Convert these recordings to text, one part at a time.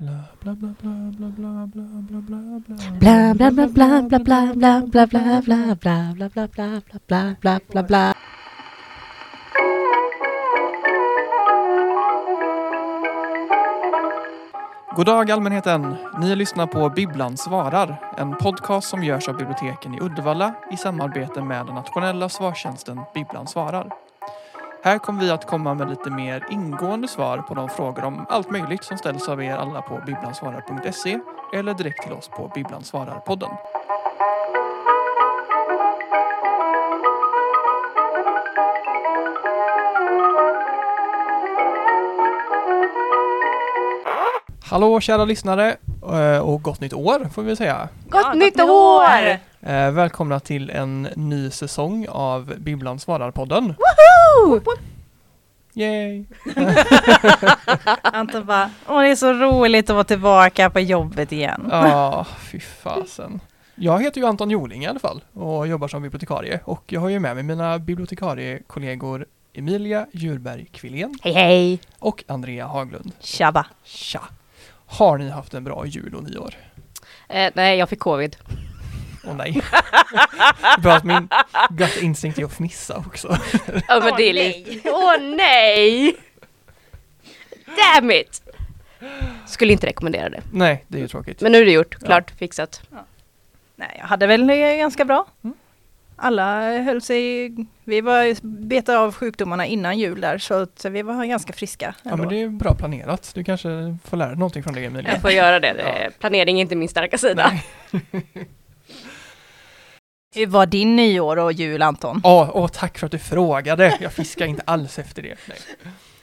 Bla bla bla bla bla bla bla bla bla Bla bla bla bla bla bla bla bla bla bla bla bla bla bla bla bla bla bla God dag allmänheten! Ni lyssnar på Bibblan svarar, en podcast som görs av biblioteken i Uddevalla i samarbete med den nationella svarstjänsten Bibblan svarar. Här kommer vi att komma med lite mer ingående svar på de frågor om allt möjligt som ställs av er alla på bibblansvarar.se eller direkt till oss på Bibblan svarar-podden. Hallå kära lyssnare eh, och gott nytt år får vi säga. Gott nytt år! Eh, Välkomna till en ny säsong av Bibblan svarar-podden. Woohoo! Yay! Anton bara, åh det är så roligt att vara tillbaka på jobbet igen. Ja, fy fasen. Jag heter ju Anton Joling i alla fall och jobbar som bibliotekarie och jag har ju med mig mina bibliotekariekollegor Emilia Djurberg Kvillén Hej hej! och Andrea Haglund. Tjabba. Tja! Har ni haft en bra jul och nyår? Eh, nej, jag fick covid. Åh nej. Bra att min gut instinkt är att fnissa också. Ja men det är lite... Åh nej! Damn it! Skulle inte rekommendera det. Nej, det är ju tråkigt. Men nu är det gjort, klart, fixat. Nej, jag hade väl det ganska bra. Mm. Alla höll sig, vi var betade av sjukdomarna innan jul där så att vi var ganska friska. Ja ändå. men det är bra planerat. Du kanske får lära dig någonting från det Emilia. Jag får göra det. det. Planering är inte min starka sida. Hur var din nyår och jul Anton? Åh, åh, tack för att du frågade. Jag fiskar inte alls efter det. Nej.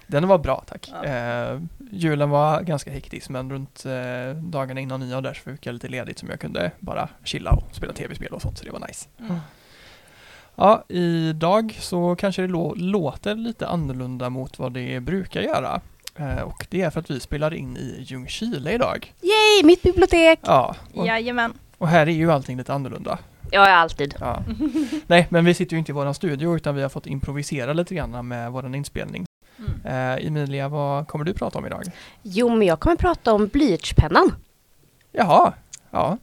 Den var bra, tack. Ja. Eh, julen var ganska hektisk, men runt eh, dagarna innan nyår där så fick jag lite ledigt som jag kunde bara chilla och spela tv-spel och sånt, så det var nice. Mm. Ja, idag så kanske det lå- låter lite annorlunda mot vad det brukar göra. Eh, och det är för att vi spelar in i Ljungskile idag. Yay, mitt bibliotek! Ja, och, Jajamän. och här är ju allting lite annorlunda. Ja, alltid. Ja. Nej, men vi sitter ju inte i våran studio utan vi har fått improvisera lite grann med våran inspelning. Mm. Eh, Emilia, vad kommer du prata om idag? Jo, men jag kommer prata om blyertspennan. Jaha, ja.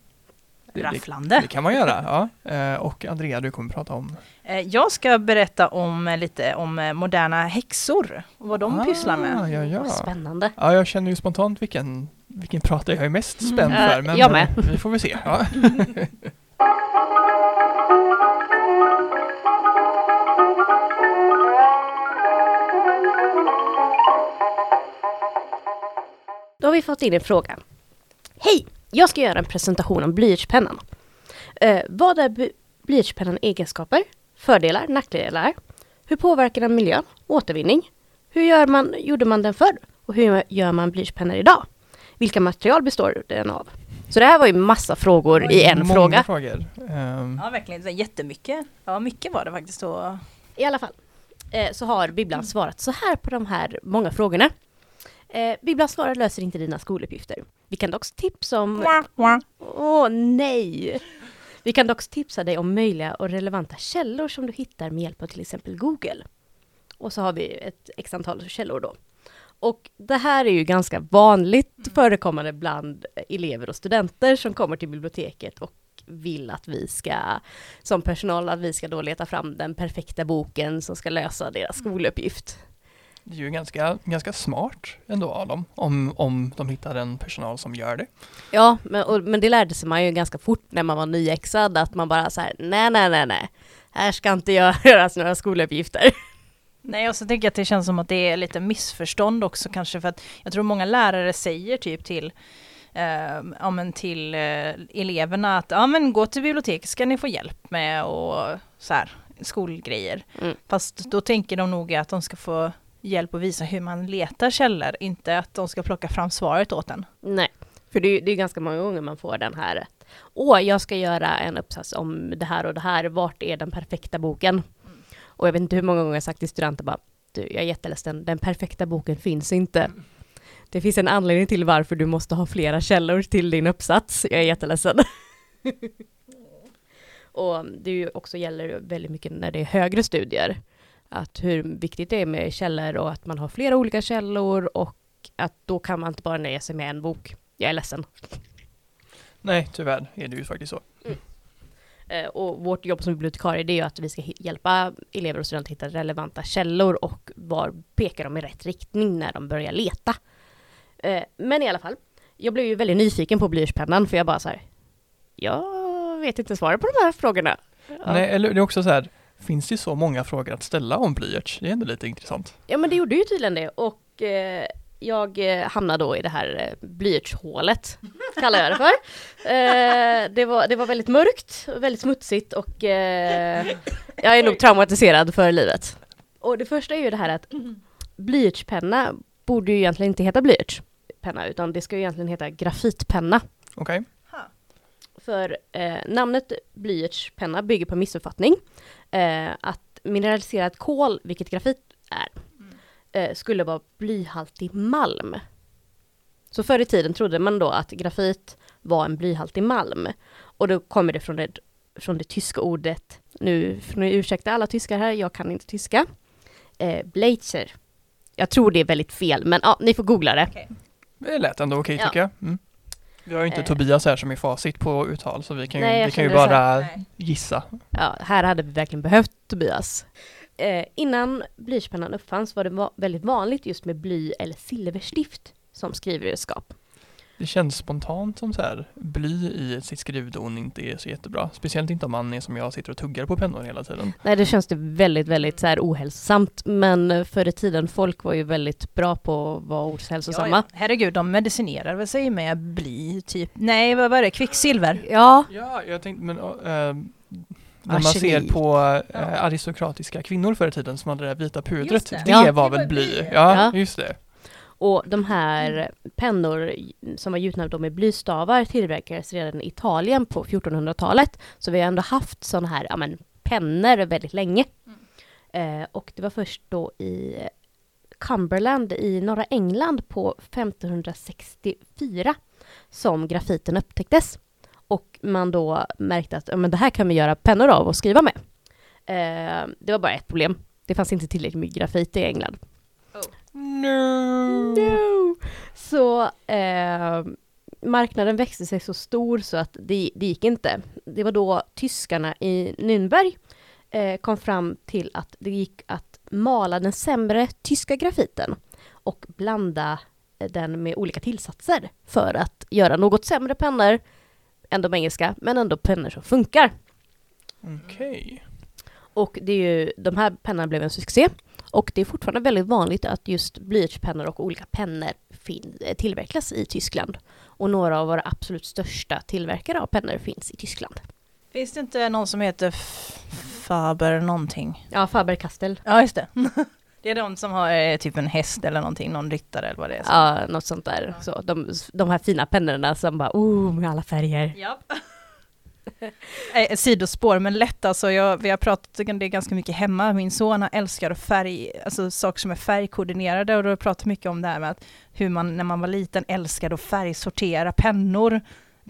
Det, det, Rafflande. det kan man göra. Ja. Eh, och Andrea, du kommer prata om... Eh, Jag ska berätta om eh, lite om eh, moderna häxor och vad de pysslar Ah, med. Ja, ja. Vad spännande. ja, jag känner ju spontant vilken, vilken prata jag är mest spänd Mm. för. Eh, Men jag med. vi får väl se. Ja. Då har vi fått in en fråga. Hej! Jag ska göra en presentation om blyertspennan. Eh, vad är blyertspennan egenskaper? Fördelar, nackdelar? Hur påverkar den miljön? Återvinning? Hur gör man, gjorde man den förr? Och hur gör man blyertspennor idag? Vilka material består den av? Så det här var ju massa frågor i en Många fråga. frågor. Ehm, Ja, verkligen. Så Jättemycket. Ja, mycket var det faktiskt. Och... I alla fall eh, så har Bibblan svarat så här på de här många frågorna. Eh, Bibblan svarar löser inte dina skoluppgifter. Vi kan dock tipsa om... Åh nej! Vi kan dock tipsa dig om möjliga och relevanta källor som du hittar med hjälp av till exempel Google. Och så har vi ett x antal källor då. Och det här är ju ganska vanligt förekommande bland elever och studenter som kommer till biblioteket och vill att vi ska, som personal, att vi ska då leta fram den perfekta boken som ska lösa deras skoluppgift. det är ju ganska, ganska smart ändå av dem, om, om de hittar en personal som gör det. Ja, men, och, men det lärde sig man ju ganska fort när man var nyexad, att man bara så här, nej, nej, nej, nej, här ska inte göras några skoluppgifter. Nej, och så tänker jag att det känns som att det är lite missförstånd också kanske för att jag tror många lärare säger typ till eh, ja, men till eh, eleverna att ja, men gå till biblioteket ska ni få hjälp med och så här, skolgrejer. Mm. Fast då tänker de nog att de ska få hjälp att visa hur man letar källor, inte att de ska plocka fram svaret åt en. Nej, för det är det är ganska många gånger man får den här åh, jag ska göra en uppsats om det här och det här, vart är den perfekta boken? Och jag vet inte hur många gånger jag sagt till studenter bara, du, jag är jätteledsen, den perfekta boken finns inte. Det finns en anledning till varför du måste ha flera källor till din uppsats. Jag är jätteledsen. och det ju också gäller väldigt mycket när det är högre studier. Att hur viktigt det är med källor och att man har flera olika källor och att då kan man inte bara nöja sig med en bok. Jag är ledsen. Nej, tyvärr är det ju faktiskt så. Eh, och vårt jobb som bibliotekarie det är ju att vi ska hjälpa elever och studenter hitta relevanta källor och var pekar de i rätt riktning när de börjar leta. Eh, men i alla fall, jag blev ju väldigt nyfiken på blyertspennan för jag bara så här, jag vet inte svaret på de här frågorna. Ja. Nej, eller det är också så här, finns det så många frågor att ställa om blyerts? Det är ändå lite intressant. Ja men det gjorde ju tydligen det och eh, jag eh, hamnade då i det här eh, blyertshålet, kallar jag det för. Eh, det, var, det var väldigt mörkt, och väldigt smutsigt och jag är nog traumatiserad för livet. Och det första är ju det här att blyertspenna borde ju egentligen inte heta blyertspenna utan det ska ju egentligen heta grafitpenna. Okej? För eh, namnet blyertspenna bygger på missuppfattning. Eh, att mineraliserat kol, vilket grafit är, eh, skulle vara blyhaltig malm. Så förr i tiden trodde man då att grafit var en blyhaltig malm. Och då kommer det från det, från det tyska ordet, nu får ni ursäkta alla tyskar här, jag kan inte tyska, eh, Bleitzer. Jag tror det är väldigt fel, men ja, ni får googla det. Det lät ändå okej Ja. tycker jag. Mm. Vi har ju inte Eh. Tobias här som är facit på uttal så vi kan ju, Nej, vi kan ju bara gissa. Ja, här hade vi verkligen behövt Tobias. Eh, innan blyertspennan uppfanns var det va- väldigt vanligt just med bly eller silverstift som skrivredskap. Det känns spontant som så här bly i sitt skrivdon inte är så jättebra. Speciellt inte om man är som jag sitter och tuggar på pennor hela tiden. Nej, det känns det väldigt, väldigt så här ohälsosamt. Men förr i tiden, folk var ju väldigt bra på att vara ohälsosamma. Ja, ja. Herregud, de medicinerar väl sig med bly, typ. Nej, vad var det? Kvicksilver? Ja, Ja, jag tänkte men äh, när man ser på Ja. aristokratiska kvinnor förr i tiden som hade det där vita pudret. Det, det. Ja. var väl bly? Ja, Ja. just det. och de här pennor som var gjutna då med blystavar tillverkades redan i Italien på 1400-talet. Så vi har ändå haft sådana här ja, men, pennor väldigt länge. Eh, och det var först då i Cumberland i norra England på 1564 som grafiten upptäcktes. Och man då märkte att ja, men det här kan vi göra pennor av och skriva med. Eh, det var bara ett problem. Det fanns inte tillräckligt med grafit i England. No. No! Så eh, marknaden växte sig så stor så att det, det gick inte. Det var då tyskarna i Nürnberg eh, kom fram till att det gick att mala den sämre tyska grafiten och blanda eh, den med olika tillsatser för att göra något sämre pennor än de engelska, men ändå pennor som funkar. Okej. Och det är ju, de här pennorna blev en succé. Och det är fortfarande väldigt vanligt att just blyertspennor och olika pennor tillverkas i Tyskland. Och några av våra absolut största tillverkare av pennor finns i Tyskland. Finns det inte någon som heter Faber någonting? Ja, Faber-Castell. Ja, just det. Det är de som har eh, typ en häst eller någonting, någon ryttare eller vad det är. Ja, något sånt där. Så, de, de här fina pennorna som bara, oh, med alla färger. Japp. Eh, sidospår, men lätt alltså. Jag, vi har pratat om det ganska mycket hemma. Min son älskar färg, alltså saker som är färgkoordinerade och då har jag pratat mycket om det här med att hur man när man var liten älskade att färgsortera pennor.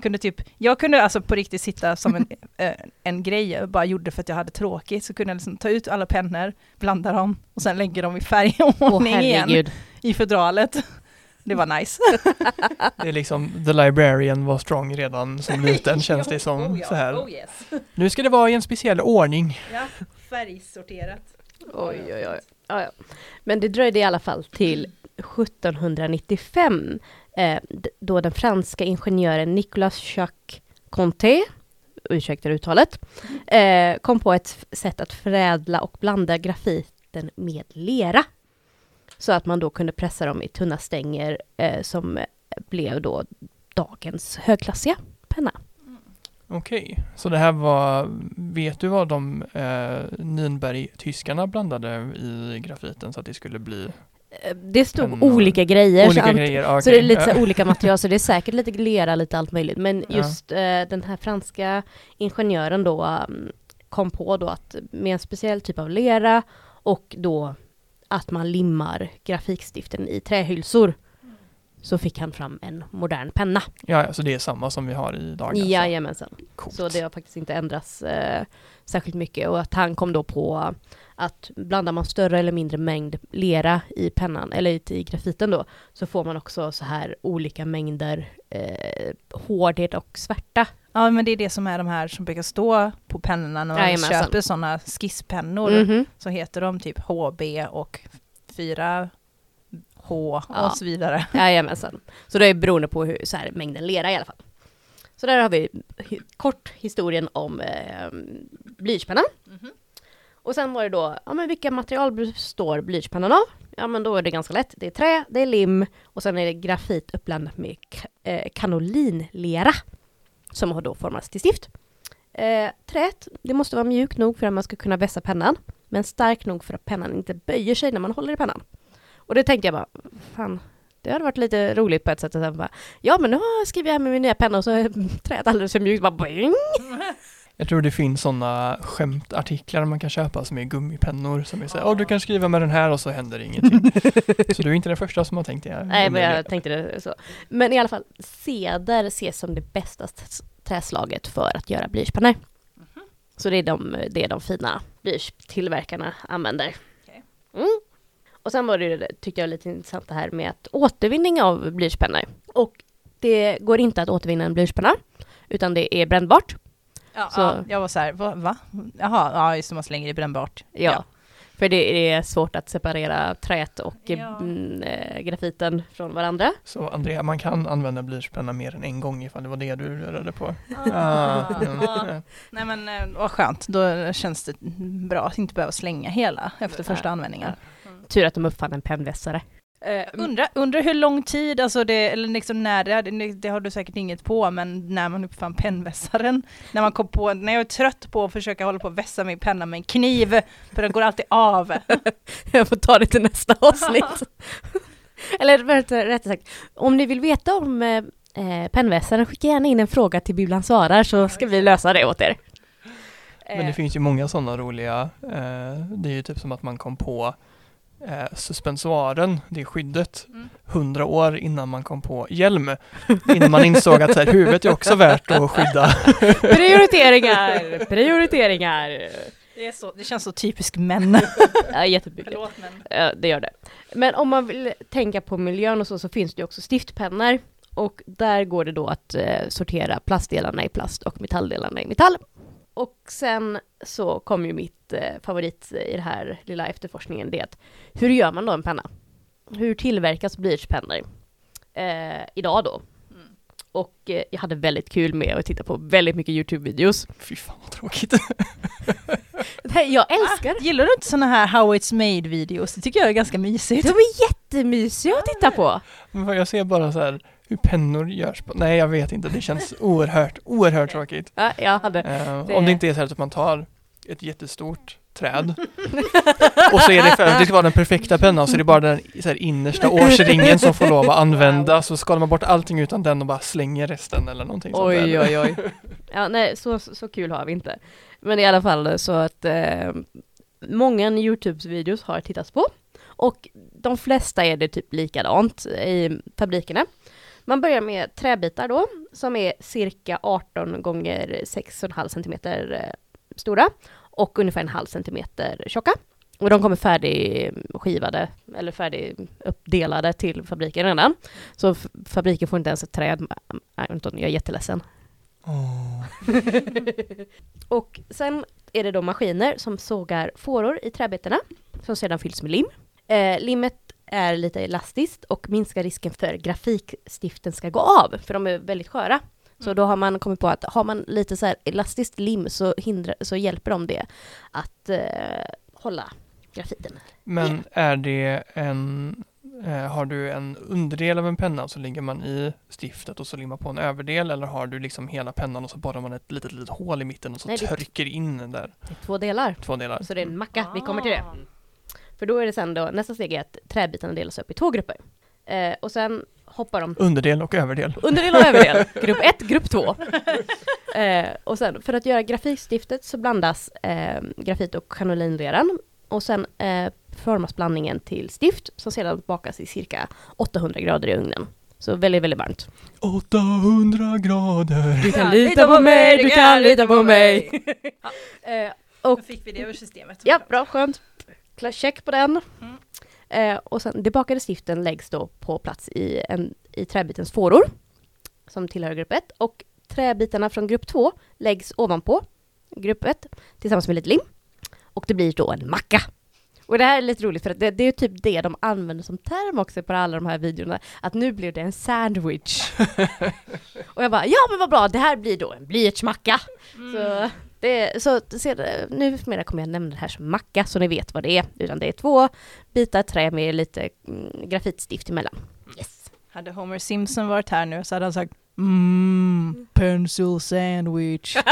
Kunde typ, jag kunde alltså på riktigt sitta som en, eh, en grej jag bara gjorde för att jag hade tråkigt, så kunde jag liksom ta ut alla pennor, blanda dem och sen lägga dem i färgordning igen herregud. i fodralet. Det var nice. Det är liksom The Librarian var strong redan som liten känns det som. Oh ja, så här. Oh yes. Nu ska det vara i en speciell ordning. Ja, färgsorterat. Oj, oj, oj. Ja, ja. Men det dröjde i alla fall till 1795 eh, då den franska ingenjören Nicolas Jacques Conté, ursäkta uttalet, eh, kom på ett sätt att förädla och blanda grafiten med lera. Så att man då kunde pressa dem i tunna stänger eh, som blev då dagens högklassiga penna. Okej, så det här var, vet du vad de eh, Nürnberg-tyskarna blandade i grafiten så att det skulle bli det stod Pennor. olika grejer. så olika ant- grejer? Ah, Så det är lite så olika material, så det är säkert lite lera, lite allt möjligt. Men Ja. just eh, den här franska ingenjören då um, kom på då att med en speciell typ av lera och då att man limmar grafikstiften i trähylsor så fick han fram en modern penna. Ja, ja, så det är samma som vi har idag alltså. Jajamensan. Coolt. Så det har faktiskt inte ändrats eh, särskilt mycket och att han kom då på att blandar man större eller mindre mängd lera i pennan, eller i grafiten då, så får man också så här olika mängder eh, hårdhet och svärta. Ja men det är det som är de här som brukar stå på pennorna när man Jajamensan. köper sådana skisspennor. Mhm. Så heter de typ HB och 4H Ja. och så vidare. Jajamensan. Så det är beroende på hur, så här, mängden lera i alla fall. Så där har vi kort historien om eh, blyertspennan. Och sen var det då, ja men vilka material består blyertspennan av? Ja men då är det ganska lätt. Det är trä, det är lim och sen är det grafit uppblandat med eh, kanolinlera. Som har då formats till stift. Eh, träet, det måste vara mjukt nog för att man ska kunna vässa pennan. Men stark nog för att pennan inte böjer sig när man håller i pennan. Och det tänkte jag bara, fan, det hade varit lite roligt på ett sätt. Att sen bara, ja men nu skriver jag här med min nya penna och så är träet alldeles för mjukt. Bara, boing. Jag tror det finns sådana skämtartiklar man kan köpa som är gummipennor som är så här, åh du kan skriva med den här och så händer det ingenting. så du är inte den första som har tänkt det. Nej men jag tänkte det så. Men i alla fall, ceder ses som det bästa träslaget för att göra blyertspennor. Så det är de, det är de fina blyertstillverkarna använder. Okej. Mm. Och sen var det, tyckte jag, lite intressant det här med att återvinning av blyertspennor. Och det går inte att återvinna en blyertspenna, utan det är brännbart. Ja, Så- ja, jag var så här, va? va? Jaha, ja just det, man slänger det brännbart. Ja. För det är svårt att separera träet och Ja. mm, eh, grafiten från varandra. Så Andrea, man kan använda blyertspenna mer än en gång ifall det var det du rörde på. Ah. Ah, mm. Nej men eh, vad skönt, då känns det bra att inte behöva slänga hela efter första användningen. Tur att de uppfann en pennvässare. Eh, Undrar undra hur lång tid, alltså det, eller liksom när det, det, det har du säkert inget på, men när man uppfann pennvässaren, när man kom på, när jag är trött på att försöka hålla på och vässa min penna med en kniv, för den går alltid av. Jag får ta det till nästa avsnitt. Eller rätt, rätt sagt, om ni vill veta om eh, eh, pennvässaren, skicka gärna in en fråga till Bibblan svarar så ska vi lösa det åt er. Men det Eh, finns ju många sådana roliga, eh, det är ju typ som att man kom på eh, suspensoaren, det skyddet, Mm. hundra år innan man kom på hjälm. Innan man insåg att så här, huvudet är också värt att skydda. prioriteringar, prioriteringar. Det, är så, det känns så typiskt män. Ja, jättemycket. Förlåt men. Ja, det gör det. Men om man vill tänka på miljön och så, så finns det ju också stiftpennor. Och där går det då att eh, sortera plastdelarna i plast och metalldelarna i metall. Och sen så kom ju mitt eh, favorit i den här lilla efterforskningen, det är att hur gör man då en penna? Hur tillverkas blyertspennor? Eh, idag då. Mm. Och eh, jag hade väldigt kul med att titta på väldigt mycket YouTube-videos. Fy fan vad tråkigt. Nej, Jag älskar Gillar du inte såna här How It's Made videos? Det tycker jag är ganska mysigt. De är jättemysiga att titta på! Men jag ser bara så här hur pennor görs på. Nej jag vet inte, det känns oerhört, oerhört tråkigt. Ja, jag hade Eh, Det- Om det inte är så att man tar ett jättestort träd och så är det för att det ska vara den perfekta pennan så är det bara den så här, innersta årsringen som får lov att användas så skalar man bort allting utan den och bara slänger resten eller någonting sånt Oj, där. oj, oj. Ja, nej, så, så så kul har vi inte. Men i alla fall så att eh, många Youtube-videos har tittats på. Och de flesta är det typ likadant i fabrikerna. Man börjar med träbitar då, som är cirka 18 gånger 6,5 cm stora och ungefär en halv centimeter tjocka. Och de kommer färdigskivade, eller färdiguppdelade till fabriken redan. Så fabriken får inte ens ett träd. Anton, jag är jätteledsen. Åh. och sen är det då maskiner som sågar fåror i träbitarna som sedan fylls med lim. Eh, limmet är lite elastiskt och minskar risken för grafikstiften ska gå av, för de är väldigt sköra. Så då har man kommit på att har man lite så här elastiskt lim så, hindrar, så hjälper de det att eh, hålla grafiten. Men är det en eh, har du en underdel av en penna så lägger man i stiftet och så limmar på en överdel eller har du liksom hela pennan och så borrar man ett litet, litet hål i mitten och så Nej, trycker in den där Det är två delar. två delar. Så det är en macka, vi kommer till det. För då är det sen då, nästa steg är att träbitarna delas upp i två grupper. Eh, och sen hoppar de Underdel och överdel. Underdel och överdel. Grupp 1, grupp 2. Eh, och sen för att göra grafikstiftet så blandas eh, grafit och kanolinleran. Och sen eh, formas blandningen till stift som sedan bakas i cirka 800 grader i ugnen. Så väldigt, väldigt varmt. 800 grader. Du kan lita på mig, du kan lita på mig. eh, Och Då fick vi det över systemet. Ja, bra, skönt. Check på den. Mm. Eh, och sen, det bakade stiften läggs då på plats i, en, i träbitens fåror, som tillhör grupp 1. Och träbitarna från grupp 2 läggs ovanpå grupp 1 tillsammans med lite lim. Och det blir då en macka. Och det här är lite roligt för att det, det är typ det de använder som term också på alla de här videorna. Att nu blev det en sandwich. och jag bara, ja men vad bra, det här blir då en blyertsmacka. Så, det, så ser, kommer jag nämna det här som macka så ni vet vad det är. Utan det är två bitar trä med lite mm, grafitstift emellan. Yes. Hade Homer Simpson varit här nu så hade han sagt Mm, pencil sandwich.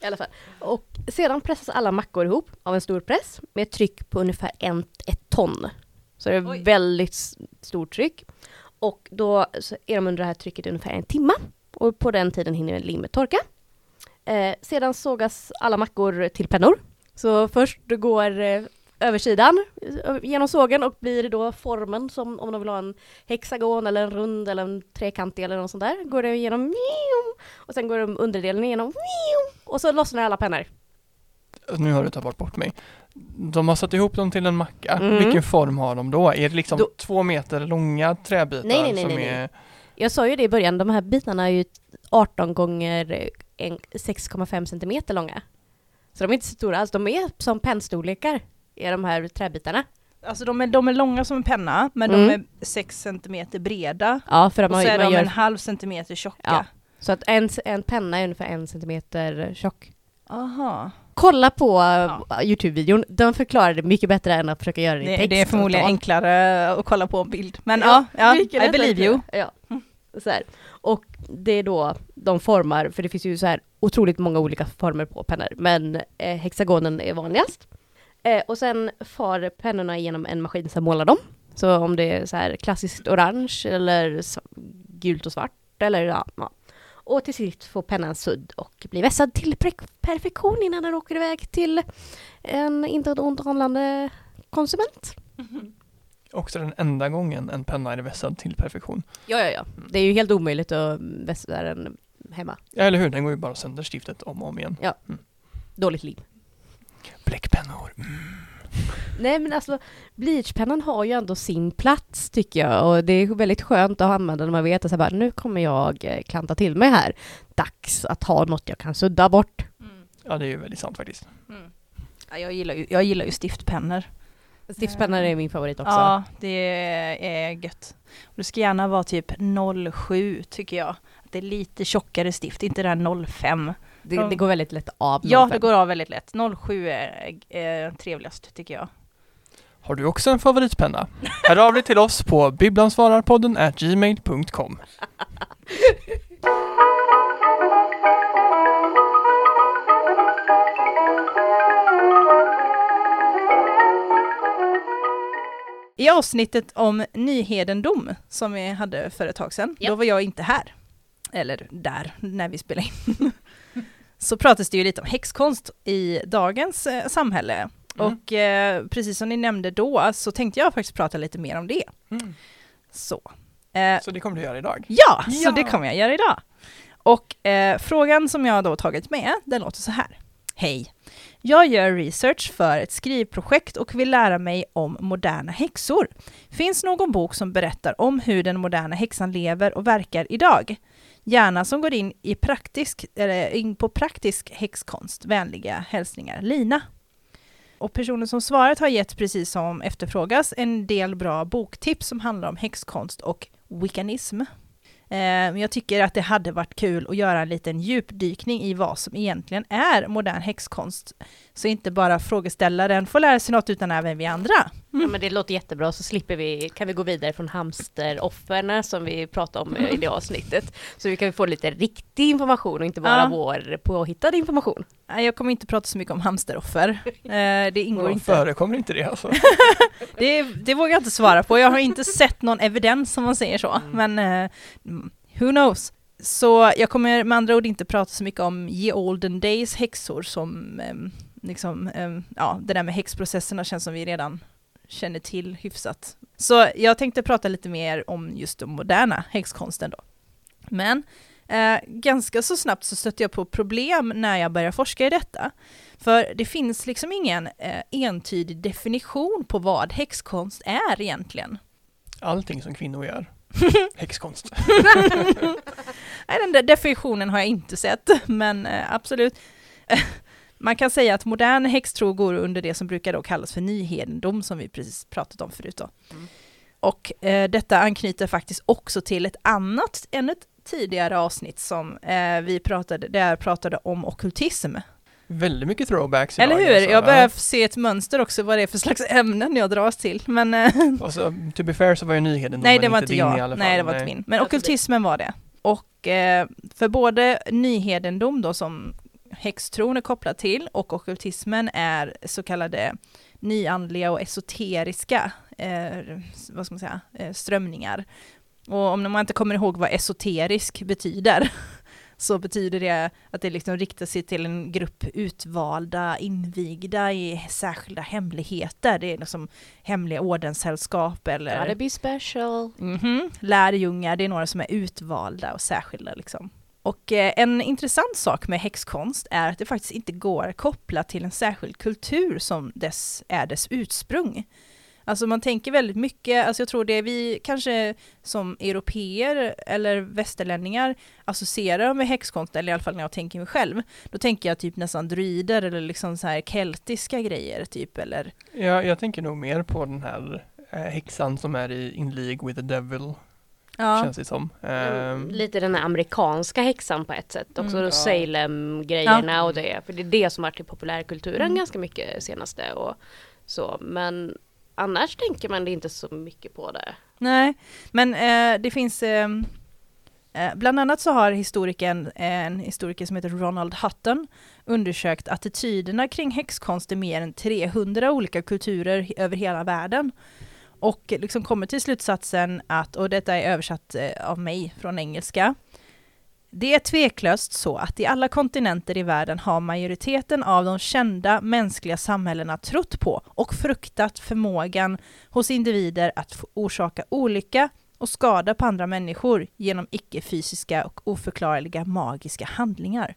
I alla fall. Och sedan pressas alla mackor ihop av en stor press med ett tryck på ungefär en, ett ton. Så det är Oj. väldigt stort tryck. Och då är de under det här trycket ungefär en timme. Och på den tiden hinner limmet torka. Eh, sedan sågas alla mackor till pennor. Så först går eh, översidan eh, genom sågen och blir då formen som om de vill ha en hexagon eller en rund eller en trekantig eller något sånt där. Går det igenom och sen går de underdelen igenom och så lossnar alla pennor. Nu har du tappat bort mig. De har satt ihop dem till en macka. Mm. Vilken form har de då? Är det liksom Då- två meter långa träbitar Nej, nej, nej, som är... Jag sa ju det i början, de här bitarna är ju 18 gånger eh, en- 6,5 centimeter långa. Så de är inte så stora alls, de är som pennstorlekar, är de här träbitarna. Alltså de är, de är långa som en penna, men Mm. de är 6 centimeter breda. Ja, för att Och man, så är man de gör... en halv centimeter tjocka. Ja. Så att en, en penna är ungefär en centimeter tjock. Aha. Kolla på Ja. uh, Youtube-videon, de förklarar det mycket bättre än att försöka göra det i text. det är och förmodligen enklare att kolla på en bild. Men ja, ja, mycket I believe you. Ja. Så här. Och det är då de formar, för det finns ju så här otroligt många olika former på pennor, men eh, hexagonen är vanligast. Eh, och sen far pennorna genom en maskin som målar dem. Så om det är så här klassiskt orange eller gult och svart eller ja, ja. Och till sist får pennan sudd och blir vässad till perfektion innan den åker iväg till en inte ont Mm konsument. Mm-hmm. Också den enda gången en penna är vässad till perfektion. Ja, ja, ja. Det är ju helt omöjligt att vässa den hemma. Ja, eller hur? Den går ju bara sönder stiftet om och om igen. Dåligt liv. Bläckpennor. Mm. Nej men alltså, blyertspennan har ju ändå sin plats tycker jag och det är väldigt skönt att använda när man vet att så här, bara, nu kommer jag eh, klanta till mig här. Dags att ha något jag kan sudda bort. Ja, det är ju väldigt sant faktiskt. Mm. Ja, jag, gillar ju, jag gillar ju stiftpennor. Stiftspennor är min favorit också. Ja, det är gött. Och det ska gärna vara typ 07 tycker jag. Att det är lite tjockare stift, inte det här 05. det, det går väldigt lätt av. Ja, 05. det går av väldigt lätt. 07 är, är trevligast tycker jag. Har du också en favoritpenna? Hör av dig till oss på bibblansvararpodden at gmail.com. I avsnittet om Nyhedendom som vi hade för ett tag sedan, Ja. då var jag inte här. Eller där, när vi spelade in. Så pratades det ju lite om häxkonst i dagens eh, samhälle. Mm. Och eh, precis som ni nämnde då så tänkte jag faktiskt prata lite mer om det. Mm. Så. Eh, Så det kommer du göra idag? ja, Ja. så det kommer jag göra idag. Och eh, frågan som jag då tagit med, den låter så här. Hej! Jag gör research för ett skrivprojekt och vill lära mig om moderna häxor. Finns någon bok som berättar om hur den moderna häxan lever och verkar idag? Gärna som går in, i praktisk, eller in på praktisk häxkonst. Vänliga hälsningar Lina. Och personen som svarat har gett, precis som efterfrågas, en del bra boktips som handlar om häxkonst och wiccanism. Eh, men jag tycker att det hade varit kul att göra en liten djupdykning i vad som egentligen är modern häxkonst. Så inte bara frågeställaren får lära sig något utan även vi andra. Ja, men det låter jättebra så slipper vi, kan vi gå vidare från hamsteroffren som vi pratade om eh, i det avsnittet. Så vi kan få lite riktig information och inte bara Ja. vår påhittade information. Nej, Jag kommer inte prata så mycket om hamsteroffer. Eh, Det ingår inte. förekommer inte det alltså? Det, det vågar jag inte svara på. Jag har inte sett någon evidens om man säger så. Men eh, mm, who knows? Så jag kommer med andra ord inte prata så mycket om ye olden days häxor som ehm, liksom, ja, det där med häxprocesserna känns som vi redan känner till hyfsat. Så jag tänkte prata lite mer om just den moderna häxkonsten då. Men Eh, ganska så snabbt så stötte jag på problem när jag började forska i detta. För det finns liksom ingen eh, entydig definition på vad häxkonst är egentligen. Allting som kvinnor gör. Häxkonst. Nej, den där definitionen har jag inte sett, men eh, absolut. Man kan säga att modern häxtro går under det som brukar då kallas för nyhedendom, som vi precis pratat om förut. Då. Mm. Och eh, detta anknyter faktiskt också till ett annat, ännu ett tidigare avsnitt som eh, vi pratade, där jag pratade om okkultism. Väldigt mycket throwbacks Eller idag, hur? alltså. Jag börjar se ett mönster också vad det är för slags ämnen jag dras till. Men eh, Ja. Och så, to be fair så var ju nyheten nej, det var inte din i alla jag. fall. Nej, det var inte min. Men Alltså, okkultismen var det. Och eh, för både nyhedendom då som häxtron är kopplad till och okkultismen är så kallade nyandliga och esoteriska eh, vad ska man säga, eh, strömningar. Och om man inte kommer ihåg vad esoterisk betyder så betyder det att det liksom riktar sig till en grupp utvalda, invigda i särskilda hemligheter. Det är liksom hemliga ordenssällskap eller Gotta be special. Mhm. Lärjungar, det är några som är utvalda och särskilda liksom. Och eh, en intressant sak med häxkonst är att det faktiskt inte går att koppla till en särskild kultur som dess, är dess ursprung. Alltså man tänker väldigt mycket, alltså jag tror det vi kanske som europeer eller västerlänningar associerar med häxkonst, eller i alla fall när jag tänker mig själv, då tänker jag typ nästan druider eller liksom så här keltiska grejer typ, eller Ja, jag tänker nog mer på den här eh, häxan som är i In League with the Devil, ja. känns det som. Mm, Ehm, Lite den här amerikanska häxan på ett sätt. Också Mm. då Ja. Salem-grejerna och det. För det är det som varit i populärkulturen Mm. ganska mycket senaste och så. Men annars tänker man det inte så mycket på det. Nej, men eh, det finns eh, eh, Bland annat så har historikern, en historiker som heter Ronald Hutton undersökt attityderna kring häxkonst i mer än 300 olika kulturer över hela världen. Och liksom kommer till slutsatsen att, och detta är översatt eh, av mig från engelska, det är tveklöst så att i alla kontinenter i världen har majoriteten av de kända mänskliga samhällena trott på och fruktat förmågan hos individer att orsaka olycka och skada på andra människor genom icke-fysiska och oförklarliga magiska handlingar.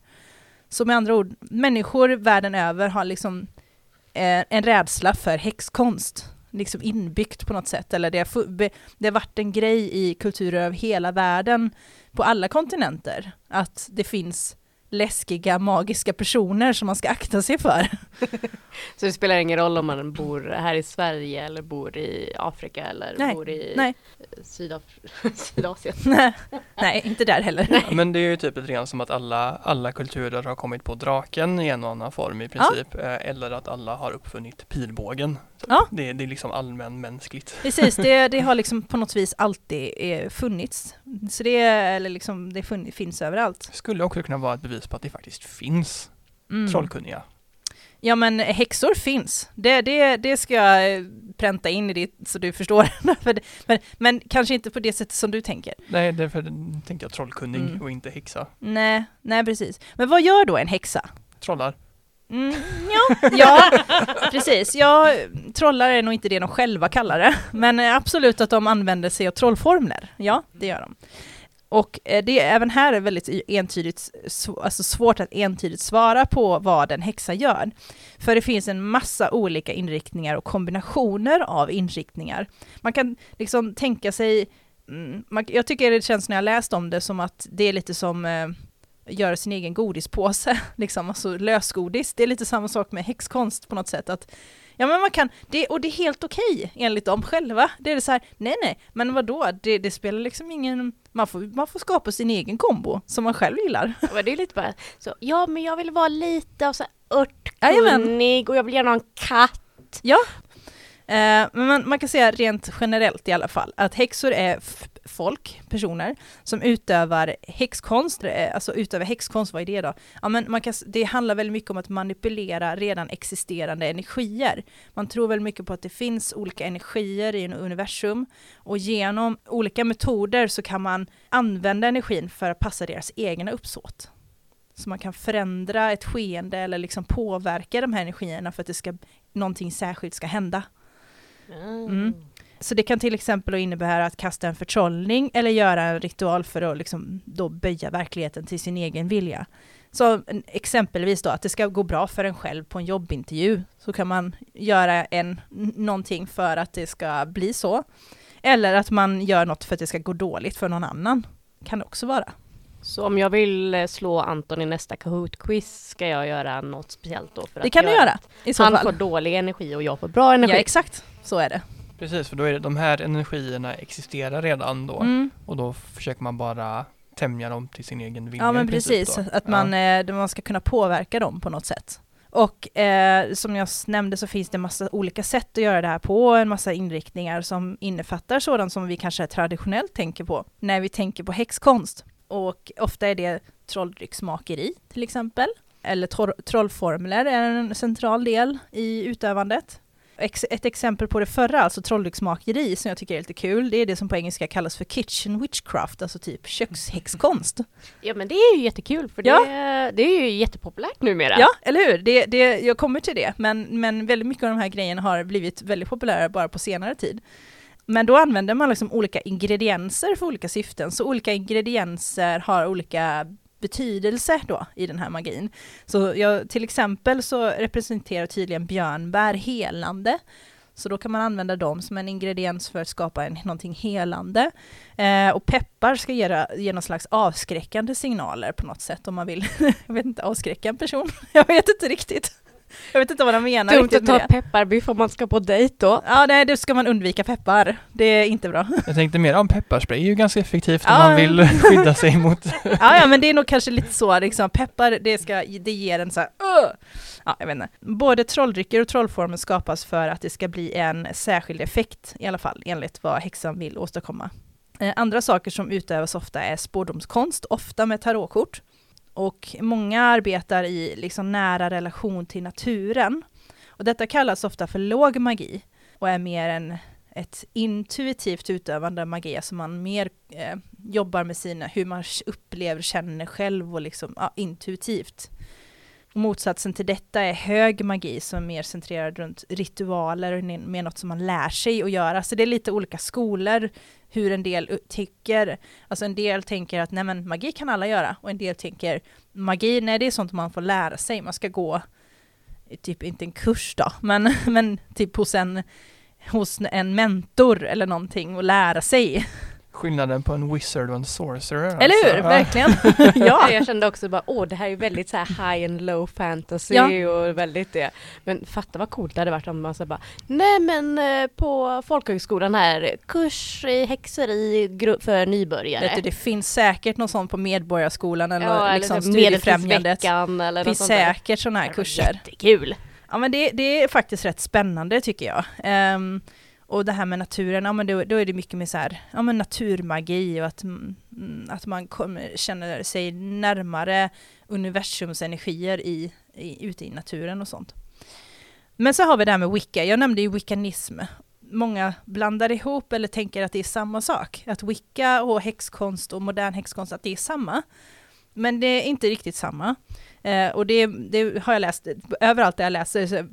Så med andra ord, människor världen över har liksom eh, en rädsla för häxkonst liksom inbyggt på något sätt, eller det har, det har varit en grej i kulturer över hela världen, på alla kontinenter, att det finns läskiga, magiska personer som man ska akta sig för. Så det spelar ingen roll om man bor här i Sverige eller bor i Afrika eller Nej, bor i nej. Sydaf- Sydasien. Nej, inte där heller. Ja, men det är ju typ lite grann som att alla, alla kulturer har kommit på draken i en och annan form i princip. Eh, Eller att alla har uppfunnit pilbågen. Ja. Det, det är liksom allmänmänskligt. Precis, det, det har liksom på något vis alltid eh, funnits. Så det, eller liksom, det funn, finns överallt. Skulle också kunna vara ett bevis på att det faktiskt finns Mm. trollkunniga. Ja men häxor finns. Det, det, det ska jag eh, pränta in i ditt så du förstår. Men, men kanske inte på det sättet som du tänker. Nej, därför tänkte jag trollkunnig Mm. och inte häxa. Nej, nej precis. Men vad gör då en häxa? Trollar. Mm, ja, ja, precis. Ja, trollar är nog inte det de själva kallar det. Men absolut att de använder sig av trollformler. Ja, det gör de. Och eh, det är även här är väldigt entydigt, alltså svårt att entydigt svara på vad en häxa gör. För det finns en massa olika inriktningar och kombinationer av inriktningar. Man kan liksom tänka sig, mm, man, jag tycker det känns när jag läst om det som att det är lite som eh, göra sin egen godispåse, liksom, alltså lösgodis. Det är lite samma sak med häxkonst på något sätt. Att, ja men man kan, det, och det är helt okej enligt dem själva. Det är det så här, nej nej, men vadå, det, det spelar liksom ingen, man får, man får skapa sin egen kombo som man själv gillar. Men det är lite bara så, ja men jag vill vara lite av så här örtkunnig och jag vill gärna ha en katt. Ja. Eh, men man, man kan säga rent generellt i alla fall att häxor är folk, personer, som utövar häxkonst, eh, alltså utövar häxkonst, vad är det då? Ja, men man kan, det handlar väldigt mycket om att manipulera redan existerande energier. Man tror väldigt mycket på att det finns olika energier i en universum och genom olika metoder så kan man använda energin för att passa deras egna uppsåt. Så man kan förändra ett skeende eller liksom påverka de här energierna för att det ska, någonting särskilt ska hända. Mm. Så det kan till exempel innebära att kasta en förtrollning eller göra en ritual för att liksom då böja verkligheten till sin egen vilja. Så exempelvis då att det ska gå bra för en själv på en jobbintervju, så kan man göra en, någonting för att det ska bli så. Eller att man gör något för att det ska gå dåligt för någon annan. Kan det också vara. Så om jag vill eh, slå Anton i nästa Kahoot-quiz ska jag göra något speciellt då? För Det att kan du göra Han får dålig energi och jag får bra energi. Ja, exakt. Så är det. Precis, för då är det de här energierna existerar redan då Mm. och då försöker man bara tämja dem till sin egen vilja. Ja men precis, då. att man, eh, man ska kunna påverka dem på något sätt. Och eh, som jag nämnde så finns det en massa olika sätt att göra det här på, en massa inriktningar som innefattar sådant som vi kanske traditionellt tänker på när vi tänker på häxkonst. Och ofta är det trolldrycksmakeri till exempel. Eller trollformler är en central del i utövandet. Ett exempel på det förra, alltså trolldrycksmakeri, som jag tycker är lite kul, det är det som på engelska kallas för kitchen witchcraft, alltså typ kökshäxkonst. Ja men det är ju jättekul för Ja. det, det är ju jättepopulärt numera. Ja, eller hur? Det, det, jag kommer till det, men, men väldigt mycket av de här grejerna har blivit väldigt populära bara på senare tid. Men då använder man liksom olika ingredienser för olika syften, så olika ingredienser har olika betydelse då i den här magin. Så jag, till exempel så representerar tydligen björnbär helande, så då kan man använda dem som en ingrediens för att skapa en, någonting helande. Eh, och peppar ska ge, ge någon slags avskräckande signaler på något sätt om man vill, jag vet inte, avskräcka en person. Jag vet inte riktigt. Jag vet inte vad de menar Dumt att ta det. pepparbiff om man ska på dejt då. Ja, nej, då ska man undvika peppar. Det är inte bra. Jag tänkte mer om pepparspray är ju ganska effektivt om Ja. man vill skydda sig mot Ja, ja, men det är nog kanske lite så, liksom, peppar, det, ska, det ger en så här, "Ugh!" Ja, jag vet inte. Både trolldrycker och trollformer skapas för att det ska bli en särskild effekt, i alla fall, enligt vad häxan vill åstadkomma. Eh, andra saker som utövas ofta är spårdomskonst, ofta med tarotkort. Och många arbetar i liksom nära relation till naturen. Och detta kallas ofta för låg magi och är mer en ett intuitivt utövande av magi, alltså man mer eh, jobbar med sina, hur man upplever, känner själv och liksom ja, intuitivt. Och motsatsen till detta är hög magi som är mer centrerad runt ritualer och mer något som man lär sig att göra. Så det är lite olika skolor hur en del tycker. Alltså en del tänker att nej men magi kan alla göra och en del tänker magi, nej det är sånt man får lära sig, man ska gå eh, typ inte en kurs då, men, men typ hos en hos en mentor eller någonting och lära sig skillnaden på en wizard och en sorcerer. Eller hur? alltså. Verkligen. Ja. ja. Jag kände också bara, åh det här är väldigt så här high and low fantasy Ja. och väldigt det. Men fatta vad coolt det hade varit om man så bara, nej men eh, på folkhögskolan här, kurs i häxeri för nybörjare. Vet du, det finns säkert någon sån på Medborgarskolan eller ja, liksom eller Studiefrämjandet. Medeltidsveckan eller Det finns säkert sådana här kurser. Jättekul! Ja men det, det är faktiskt rätt spännande tycker jag. Ehm, och det här med naturen, ja men då, då är det mycket mer så här, ja men naturmagi och att, mm, mm, att man kommer, känner sig närmare universums energier i, i, ute i naturen och sånt. Men så har vi det här med wicca, jag nämnde ju wiccanism. Många blandar ihop eller tänker att det är samma sak. Att wicca och häxkonst och modern häxkonst, att det är samma. Men det är inte riktigt samma. Eh, och det, det har jag läst, överallt där jag läser så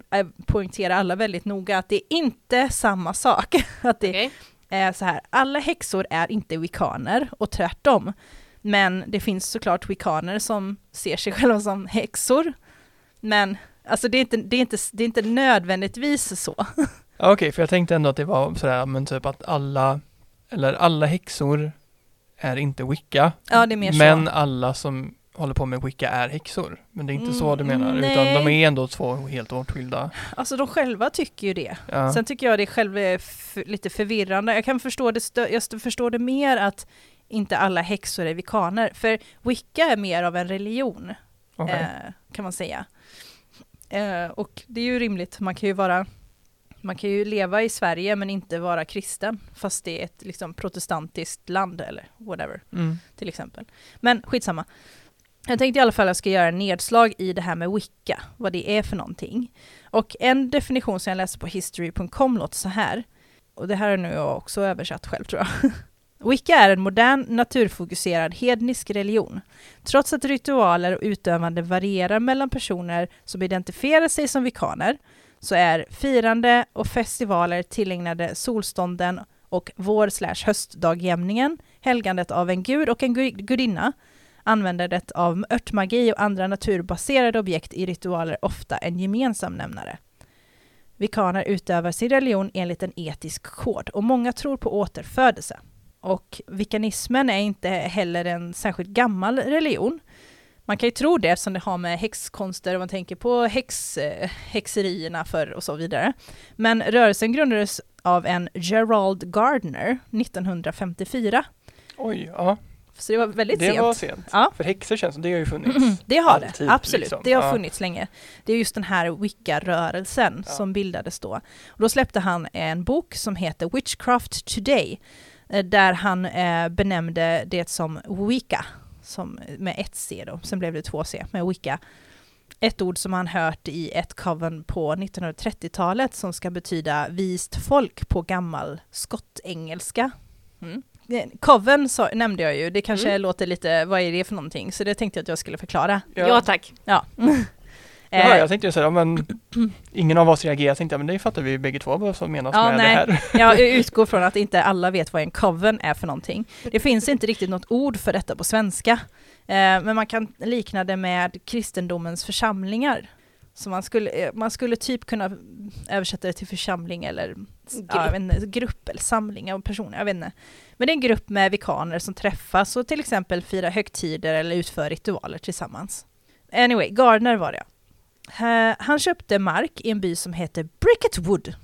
poängterar alla väldigt noga att det är inte samma sak. att det Okej. är så här, alla häxor är inte wickaner och tvärtom. Men det finns såklart wickaner som ser sig själva som häxor. Men alltså det är inte, det är inte, det är inte nödvändigtvis så. Ja, Okej, för jag tänkte ändå att det var sådär, men typ att alla, eller alla häxor är inte wicca. Ja, det är mer så. men alla som håller på med wicca är häxor. Men det är inte så du Mm, menar, utan nej. de är ändå två helt åtskilda. Alltså de själva tycker ju det. Ja. Sen tycker jag det själv är f- lite förvirrande. Jag kan förstå det, jag förstår det mer att inte alla häxor är vikaner. För wicca är mer av en religion, Okej. eh, kan man säga. Eh, och det är ju rimligt, man kan ju vara man kan ju leva i Sverige men inte vara kristen, fast det är ett liksom, protestantiskt land eller whatever Mm. till exempel. Men skitsamma. Jag tänkte i alla fall att jag ska göra en nedslag i det här med wicca, vad det är för någonting. Och en definition som jag läste på history.com låter så här, och det här har nu jag också översatt själv tror jag. Wicca är en modern, naturfokuserad hednisk religion. Trots att ritualer och utövande varierar mellan personer som identifierar sig som vikaner, så är firande och festivaler tillägnade solstånden och vår slash höstdagjämningen, helgandet av en gud och en gudinna, användandet av örtmagi och andra naturbaserade objekt i ritualer ofta en gemensam nämnare. Vikaner utövar sin religion enligt en etisk kod och många tror på återfödelse. Och vikanismen är inte heller en särskilt gammal religion. Man kan ju tro det eftersom det har med häxkonster och man tänker på häx, häxerierna förr och så vidare. Men rörelsen grundades av en Gerald Gardner 1954. Oj, ja. Så det var väldigt det sent. Det var sent. Ja. För häxor känns som det har ju funnits. det har alltid, det, absolut. Liksom. Det har ja. funnits länge. Det är just den här Wicca-rörelsen ja. som bildades då. Och då släppte han en bok som heter Witchcraft Today, eh, där han eh, benämnde det som Wicca, som, med ett C då, sen blev det två C, med Wicca. Ett ord som han hört i ett coven på 1930-talet som ska betyda vist folk på gammal skottengelska. Mm. Coven så, nämnde jag ju, det kanske mm. låter lite, vad är det för någonting? Så det tänkte jag att jag skulle förklara. Ja, ja tack. Ja. Jaha, jag tänkte säga, men ingen av oss reagerar, tänkte jag, men det fattar vi bägge två vad som menas ja, med nej. det här. jag utgår från att inte alla vet vad en coven är för någonting. Det finns inte riktigt något ord för detta på svenska, eh, men man kan likna det med kristendomens församlingar. Så man skulle, eh, man skulle typ kunna översätta det till församling eller grupp, ja, inte, grupp eller samling av personer, jag vet inte. Men det är en grupp med vikaner som träffas och till exempel firar högtider eller utför ritualer tillsammans. Anyway, Gardner var det. Uh, han köpte mark i en by som heter Bricketwood.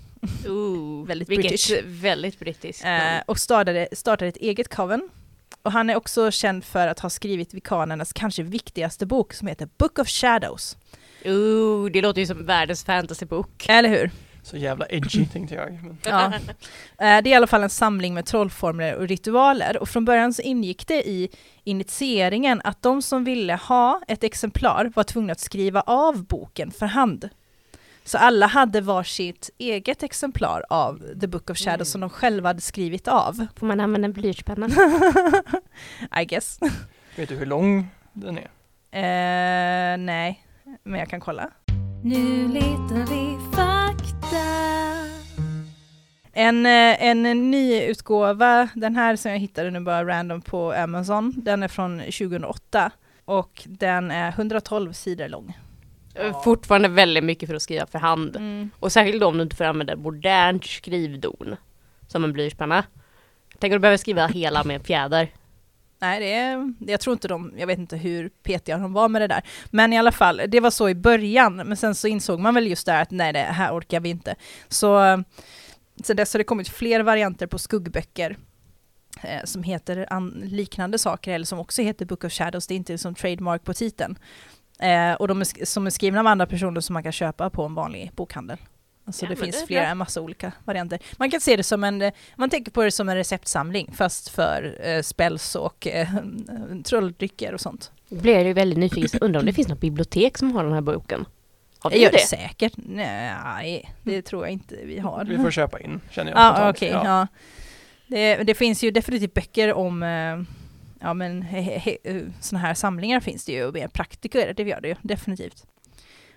Ooh, väldigt British. Väldigt brittiskt. Uh, och startade, startade ett eget coven. Och han är också känd för att ha skrivit vikanernas kanske viktigaste bok som heter Book of Shadows. Ooh, det låter ju som världens fantasybok. Eller hur? Så jävla edgy tänkte jag. Men... Ja. Eh, det är i alla fall en samling med trollformler och ritualer och från början så ingick det i initieringen att de som ville ha ett exemplar var tvungna att skriva av boken för hand. Så alla hade varsitt eget exemplar av The Book of Shadows mm. som de själva hade skrivit av. Får man använda en blyertspenna? I guess. Vet du hur lång den är? Uh, nej, men jag kan kolla. Nu letar vi fakta. En, eh, en ny utgåva, den här som jag hittade nu bara random på Amazon, den är från 2008 och den är 112 sidor lång. Ja. Fortfarande väldigt mycket för att skriva för hand. Mm. Och särskilt om du inte får använda modernt skrivdon som en blyertspenna. Tänk om du behöver skriva hela med en fjäder. Nej, det är, jag tror inte de, jag vet inte hur petiga de var med det där. Men i alla fall, det var så i början, men sen så insåg man väl just där att nej, det här orkar vi inte. Så eh, sen dess har det kommit fler varianter på skuggböcker eh, som heter liknande saker, eller som också heter Book of Shadows, det är inte som trademark på titeln. Eh, och de är, som är skrivna av andra personer som man kan köpa på en vanlig bokhandel. Alltså ja, det finns det flera, en massa olika varianter. Man kan se det som en, man tänker på det som en receptsamling fast för eh, spells och eh, trolldrycker och sånt. Blir jag ju väldigt nyfiken, undrar om det finns något bibliotek som har den här boken? Har vi det gör det säkert. Nej, det tror jag inte vi har. Vi får köpa in, känner jag. Ah, okay, ja, ja. Det, det, finns ju definitivt böcker om eh, ja men sådana här samlingar finns det ju och mer praktiker, det gör det ju definitivt.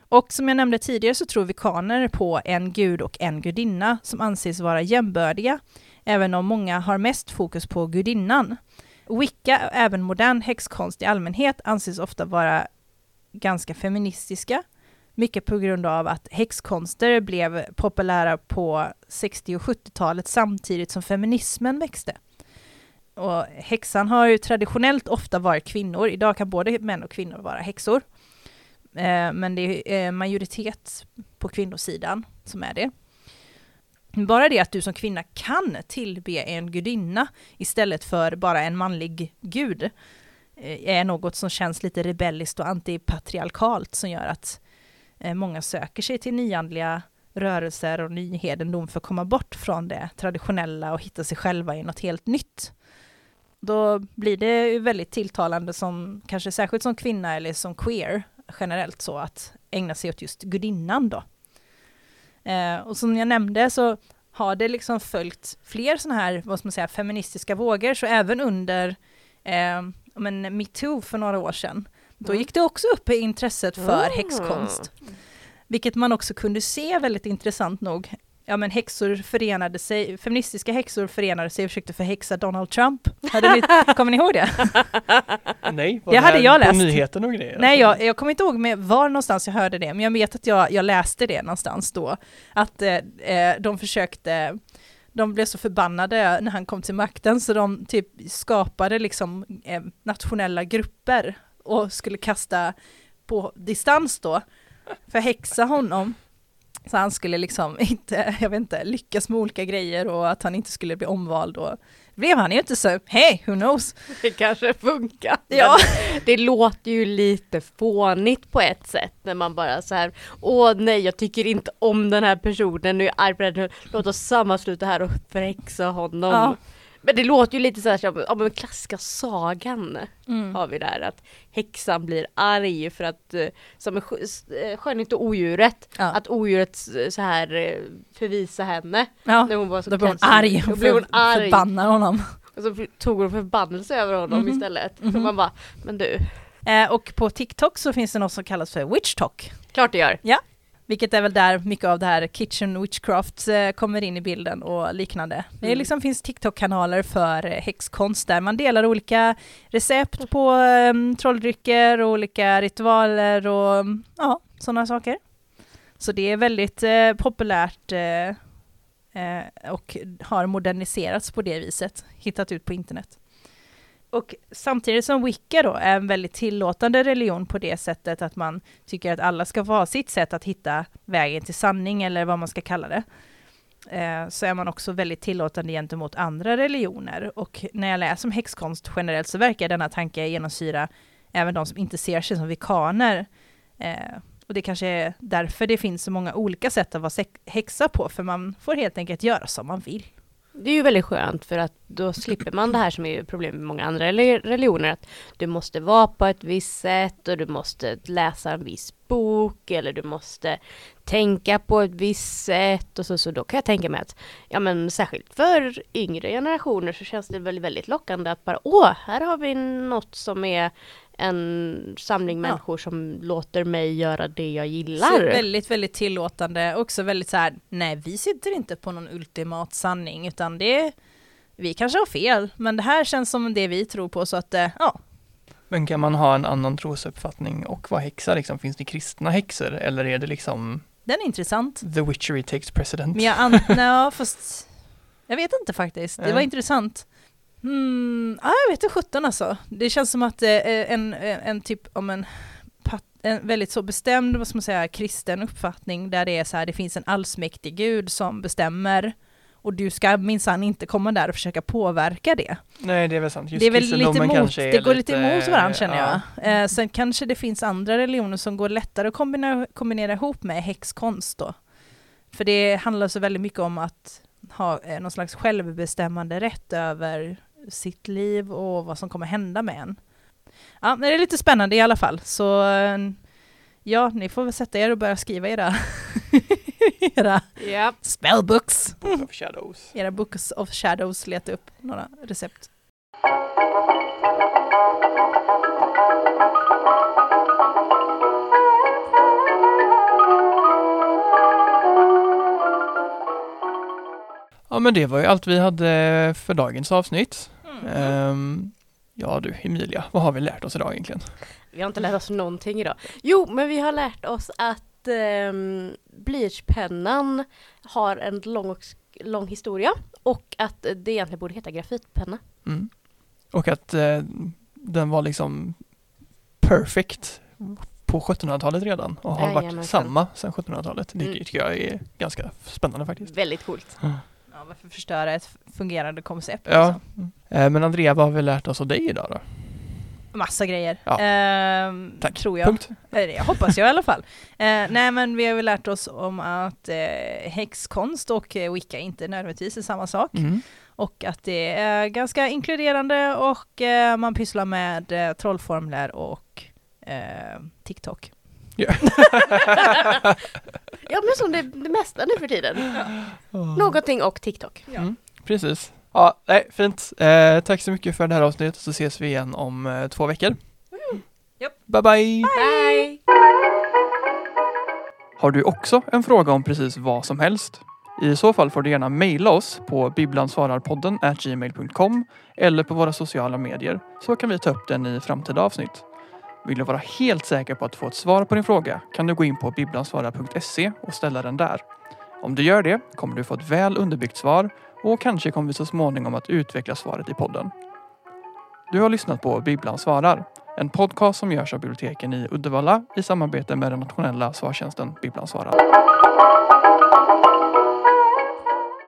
Och som jag nämnde tidigare så tror vikaner på en gud och en gudinna som anses vara jämbördiga, även om många har mest fokus på gudinnan. Wicca, även modern häxkonst i allmänhet, anses ofta vara ganska feministiska, mycket på grund av att häxkonster blev populära på 60 och 70-talet samtidigt som feminismen växte. Och häxan har ju traditionellt ofta varit kvinnor, idag kan både män och kvinnor vara häxor. Eh, men det är eh, majoritet på kvinnosidan som är det. Bara det att du som kvinna kan tillbe en gudinna istället för bara en manlig gud eh, är något som känns lite rebelliskt och antipatriarkalt som gör att många söker sig till nyandliga rörelser och nyhedendom för att komma bort från det traditionella och hitta sig själva i något helt nytt. Då blir det väldigt tilltalande som, kanske särskilt som kvinna eller som queer, generellt så att ägna sig åt just gudinnan då. Eh, och som jag nämnde så har det liksom följt fler sådana här, vad ska man säga, feministiska vågor, så även under eh, men metoo för några år sedan, då mm. gick det också upp i intresset för mm. häxkonst. Vilket man också kunde se väldigt intressant nog. Ja men häxor förenade sig, feministiska häxor förenade sig och försökte förhäxa Donald Trump. Hade ni, kommer ni ihåg det? Nej, Det hade jag på läst. nyheten och grejer. Nej, jag, jag kommer inte ihåg med var någonstans jag hörde det, men jag vet att jag, jag läste det någonstans då. Att eh, eh, de försökte, de blev så förbannade när han kom till makten så de typ skapade liksom eh, nationella grupper och skulle kasta på distans då, förhäxa honom. Så han skulle liksom inte, jag vet inte, lyckas med olika grejer och att han inte skulle bli omvald och blev han ju inte så, hej, who knows? Det kanske funkar. Ja. Det låter ju lite fånigt på ett sätt när man bara så här Åh nej jag tycker inte om den här personen, nu är jag arg på den, låt oss sammansluta här och förhäxa honom. Ja. Men det låter ju lite så här som, ja men klassiska sagan Mm. har vi där att häxan blir arg för att, eh, som är eh, skönhet och odjuret, Ja. att odjuret så här eh, förvisa henne Ja. när hon var så Då blev hon arg Då blev hon arg. förbannar honom. Och så tog hon förbannelse över honom Mhm. istället. Mhm. Så man bara, men du, Eh, och på TikTok så finns det något som kallas för Witch Talk. klart det gör. Vilket är väl där mycket av det här kitchen witchcraft eh, kommer in i bilden och liknande. Det Mm. liksom finns TikTok-kanaler för eh, häxkonst där man delar olika recept på eh, trolldrycker och olika ritualer och mm, ja, sådana saker. Så det är väldigt eh, populärt eh, eh, och har moderniserats på det viset, hittat ut på internet. Och samtidigt som Wicca då är en väldigt tillåtande religion på det sättet att man tycker att alla ska få ha sitt sätt att hitta vägen till sanning eller vad man ska kalla det. Eh, så är man också väldigt tillåtande gentemot andra religioner. Och när jag läser om häxkonst generellt så verkar denna tanke genomsyra även de som inte ser sig som vikaner. Eh, och det kanske är därför det finns så många olika sätt att vara häxa på, för man får helt enkelt göra som man vill. Det är ju väldigt skönt för att då slipper man det här som är ju problem med många andra religioner. Att du måste vara på ett visst sätt och du måste läsa en viss bok eller du måste tänka på ett visst sätt och så, så då kan jag tänka mig att ja men särskilt för yngre generationer så känns det väl väldigt lockande att bara åh, här har vi något som är en samling Ja. människor som låter mig göra det jag Så gillar. väldigt, väldigt tillåtande. Också väldigt så här, nej vi sitter inte på någon ultimat sanning, utan det vi kanske har fel, men det här känns som det vi tror på, så att eh, ja. Men kan man ha en annan trosuppfattning och vara häxa liksom? Finns det kristna häxor eller är det liksom Den är intressant. the witchery takes precedent? Men jag an- ja, fast jag vet inte faktiskt. Det Ja. var intressant. Hmm, ja, jag vet inte sjutton alltså. Det känns som att eh, en, en typ om en, en väldigt så bestämd, vad ska man säga, kristen uppfattning där det är så här, det finns en allsmäktig gud som bestämmer och du ska minsann inte komma där och försöka påverka det. Nej, det är väl sant. Just det är väl lite emot, det går lite emot varandra eh, känner ja. jag. Eh, sen kanske det finns andra religioner som går lättare att kombinera, kombinera ihop med häxkonst då. För det handlar så väldigt mycket om att ha eh, någon slags självbestämmande rätt över sitt liv och vad som kommer hända med en. Ja, men det är lite spännande i alla fall. Så eh, ja, ni får väl sätta er och börja skriva era, era Ja. spellbooks. Book of Shadows. Era books of shadows, leta upp några recept. Ja men det var ju allt vi hade för dagens avsnitt. Mm. Ehm, ja du Emilia, vad har vi lärt oss idag egentligen? Vi har inte lärt oss någonting idag. Jo, men vi har lärt oss att um, blyertspennan har en lång, lång historia och att det egentligen borde heta grafitpenna. Mm. Och att eh, den var liksom perfect på 1700-talet redan och har varit samma sedan 1700-talet. Det Mm. tycker jag är ganska spännande faktiskt. Väldigt coolt. Ja, varför förstöra ett fungerande koncept? Ja. Liksom? Eh, men Andrea, vad har vi lärt oss av dig idag då? Massa grejer. Ja. Ehm, Tack. Tror jag. Punkt. Eller jag hoppas jag i alla fall. Eh, nej men vi har väl lärt oss om att eh, häxkonst och eh, wicca inte nödvändigtvis är samma sak. Mm. Och att det är ganska inkluderande och eh, man pysslar med eh, trollformler och eh, TikTok. Ja. Ja, men som det, det mesta nu för tiden. Någonting och TikTok. Mm. Precis. Ja, nej, fint. Eh, tack så mycket för det här avsnittet så ses vi igen om eh, två veckor. Japp. Bye bye! Bye! Har du också en fråga om precis vad som helst? I så fall får du gärna mejla oss på bibblansvararpodden gmail.com eller på våra sociala medier så kan vi ta upp den i framtida avsnitt. Vill du vara helt säker på att få ett svar på din fråga kan du gå in på bibblansvarar.se och ställa den där. Om du gör det kommer du få ett väl underbyggt svar och kanske kommer vi så småningom att utveckla svaret i podden. Du har lyssnat på Bibblan svarar, en podcast som görs av biblioteken i Uddevalla i samarbete med den nationella svartjänsten Bibblan svarar.